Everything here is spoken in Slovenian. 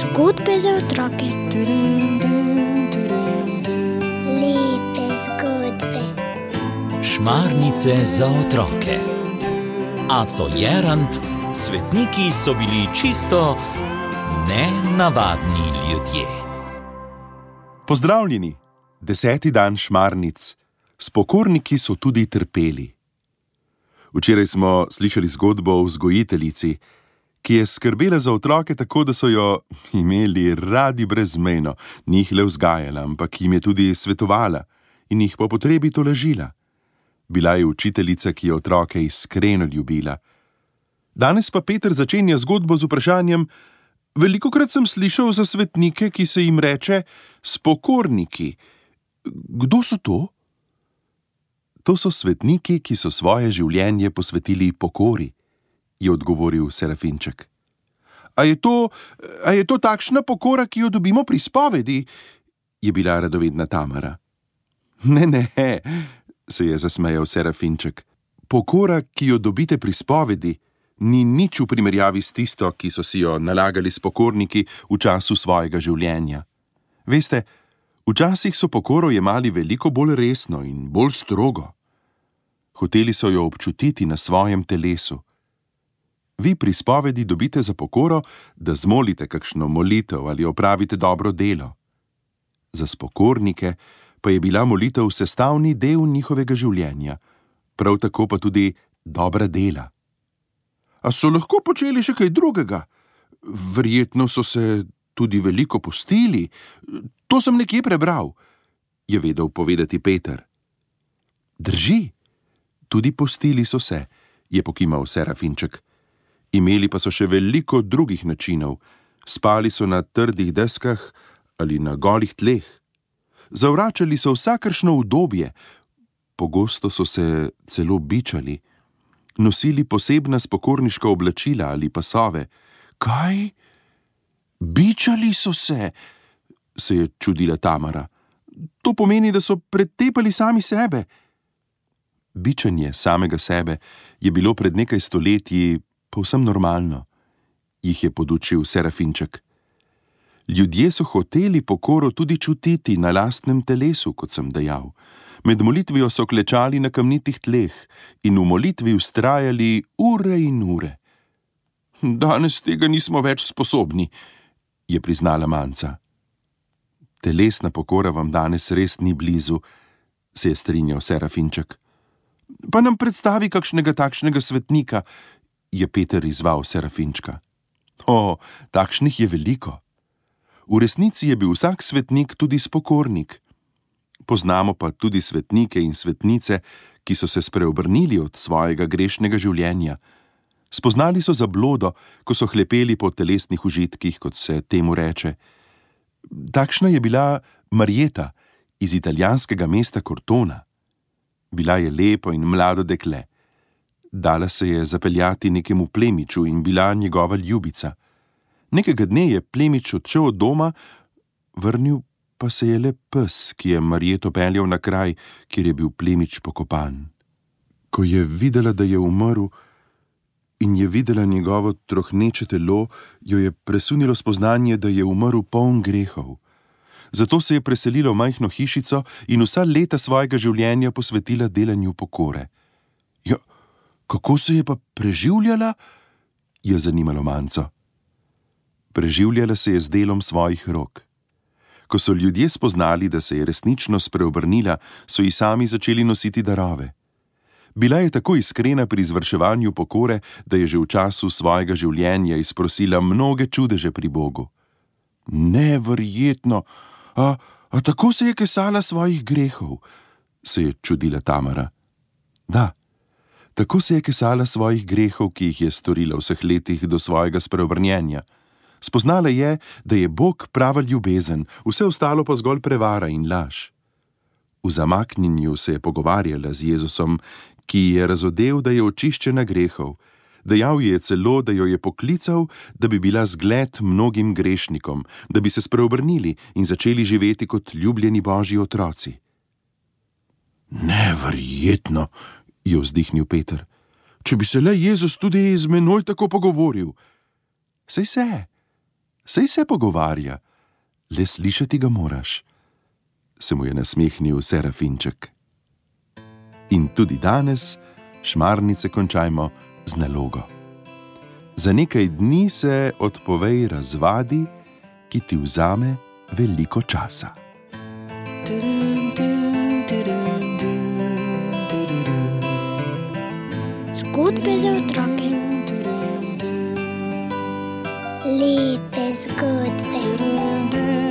Zgodbe za otroke. Lepe zgodbe. Šmarnice za otroke. Aco Jerant, svetniki so bili čisto nenavadni ljudje. Pozdravljeni, deseti dan šmarnic. Spokorniki so tudi trpeli. Včeraj smo slišali zgodbo o vzgojiteljici, ki je skrbela za otroke tako, da so jo imeli radi brezmejno, ni jih le vzgajala, ampak jim je tudi svetovala in jih po potrebi tolažila. Bila je učiteljica, ki je otroke iskreno ljubila. Danes pa Peter začenja zgodbo z vprašanjem: Veliko krat sem slišal za svetnike, ki se jim reče spokorniki. Kdo so to? To so svetniki, ki so svoje življenje posvetili pokori, je odgovoril Serafinček. A je, to, a je to takšna pokora, ki jo dobimo pri spovedi? je bila radovedna Tamara. Ne, ne, se je zasmejal Serafinček. Pokora, ki jo dobite pri spovedi, ni nič v primerjavi s tisto, ki so si jo nalagali spokorniki v času svojega življenja. Veste, včasih so pokoro jemali veliko bolj resno in bolj strogo. Hoteli so jo občutiti na svojem telesu. Vi pri spovedi dobite za pokoro, da zmolite kakšno molitev ali opravite dobro delo. Za spokornike pa je bila molitev sestavni del njihovega življenja, prav tako pa tudi dobra dela. A so lahko počeli še kaj drugega? Verjetno so se tudi veliko postili, to sem nekje prebral, je vedel povedati Peter. Drži, tudi postili so se, je pokimal Serafinček. Imeli pa so še veliko drugih načinov, spali so na trdih deskah ali na golih tleh. Zavračali so vsakršno udobje, pogosto so se celo bičali, nosili posebna spokorniška oblačila ali pasove. Kaj? Bičali so se, se je čudila Tamara. To pomeni, da so pretepali sami sebe. Bičanje samega sebe je bilo pred nekaj stoletji povsem normalno, jih je podučil Serafinček. Ljudje so hoteli pokoro tudi čutiti na lastnem telesu, kot sem dejal. Med molitvijo so klečali na kamnitih tleh in v molitvi ustrajali ure in ure. Danes tega nismo več sposobni, je priznala manca. Telesna pokora vam danes res ni blizu, se je strinjal Serafinček. Pa nam predstavi kakšnega takšnega svetnika, je Peter izval Serafinčka. O, takšnih je veliko. V resnici je bil vsak svetnik tudi spokornik. Poznamo pa tudi svetnike in svetnice, ki so se spreobrnili od svojega grešnega življenja. Spoznali so zablodo, ko so hlepeli po telesnih užitkih, kot se temu reče. Takšna je bila Marjeta iz italijanskega mesta Cortona. Bila je lepo in mlado dekle. Dala se je zapeljati nekemu plemiču in bila njegova ljubica. Nekega dne je plemič odšel od doma, vrnil pa se je le pes, ki je Marjeto peljal na kraj, kjer je bil plemič pokopan. Ko je videla, da je umrl in je videla njegovo trohneče telo, jo je presunilo spoznanje, da je umrl poln grehov. Zato se je preselila v majhno hišico in vsa leta svojega življenja posvetila delanju pokore. Ja, kako se je pa preživljala? je zanimalo manco. Preživljala se je z delom svojih rok. Ko so ljudje spoznali, da se je resnično spreobrnila, so ji sami začeli nositi darove. Bila je tako iskrena pri izvrševanju pokore, da je že v času svojega življenja izprosila mnoge čudeže pri Bogu. Neverjetno, a, a tako se je kesala svojih grehov, se je čudila Tamara. Da, tako se je kesala svojih grehov, ki jih je storila vseh letih do svojega spreobrnjenja. Spoznala je, da je Bog prava ljubezen, vse ostalo pa zgolj prevara in laž. V zamaknjenju se je pogovarjala z Jezusom, ki je razodel, da je očiščena grehov. Dejal je celo, da jo je poklical, da bi bila zgled mnogim grešnikom, da bi se spreobrnili in začeli živeti kot ljubljeni božji otroci. Neverjetno, je vzdihnil Peter. če bi se le Jezus tudi z menoj tako pogovoril. Sej se, sej se pogovarja, le slišati ga moraš, se mu je nasmehnil Serafinček. In tudi danes šmarnice končajmo z nalogo. Za nekaj dni se odpovej razvadi, ki ti vzame veliko časa. Zgodbe za otroke. Lepe zgodbe.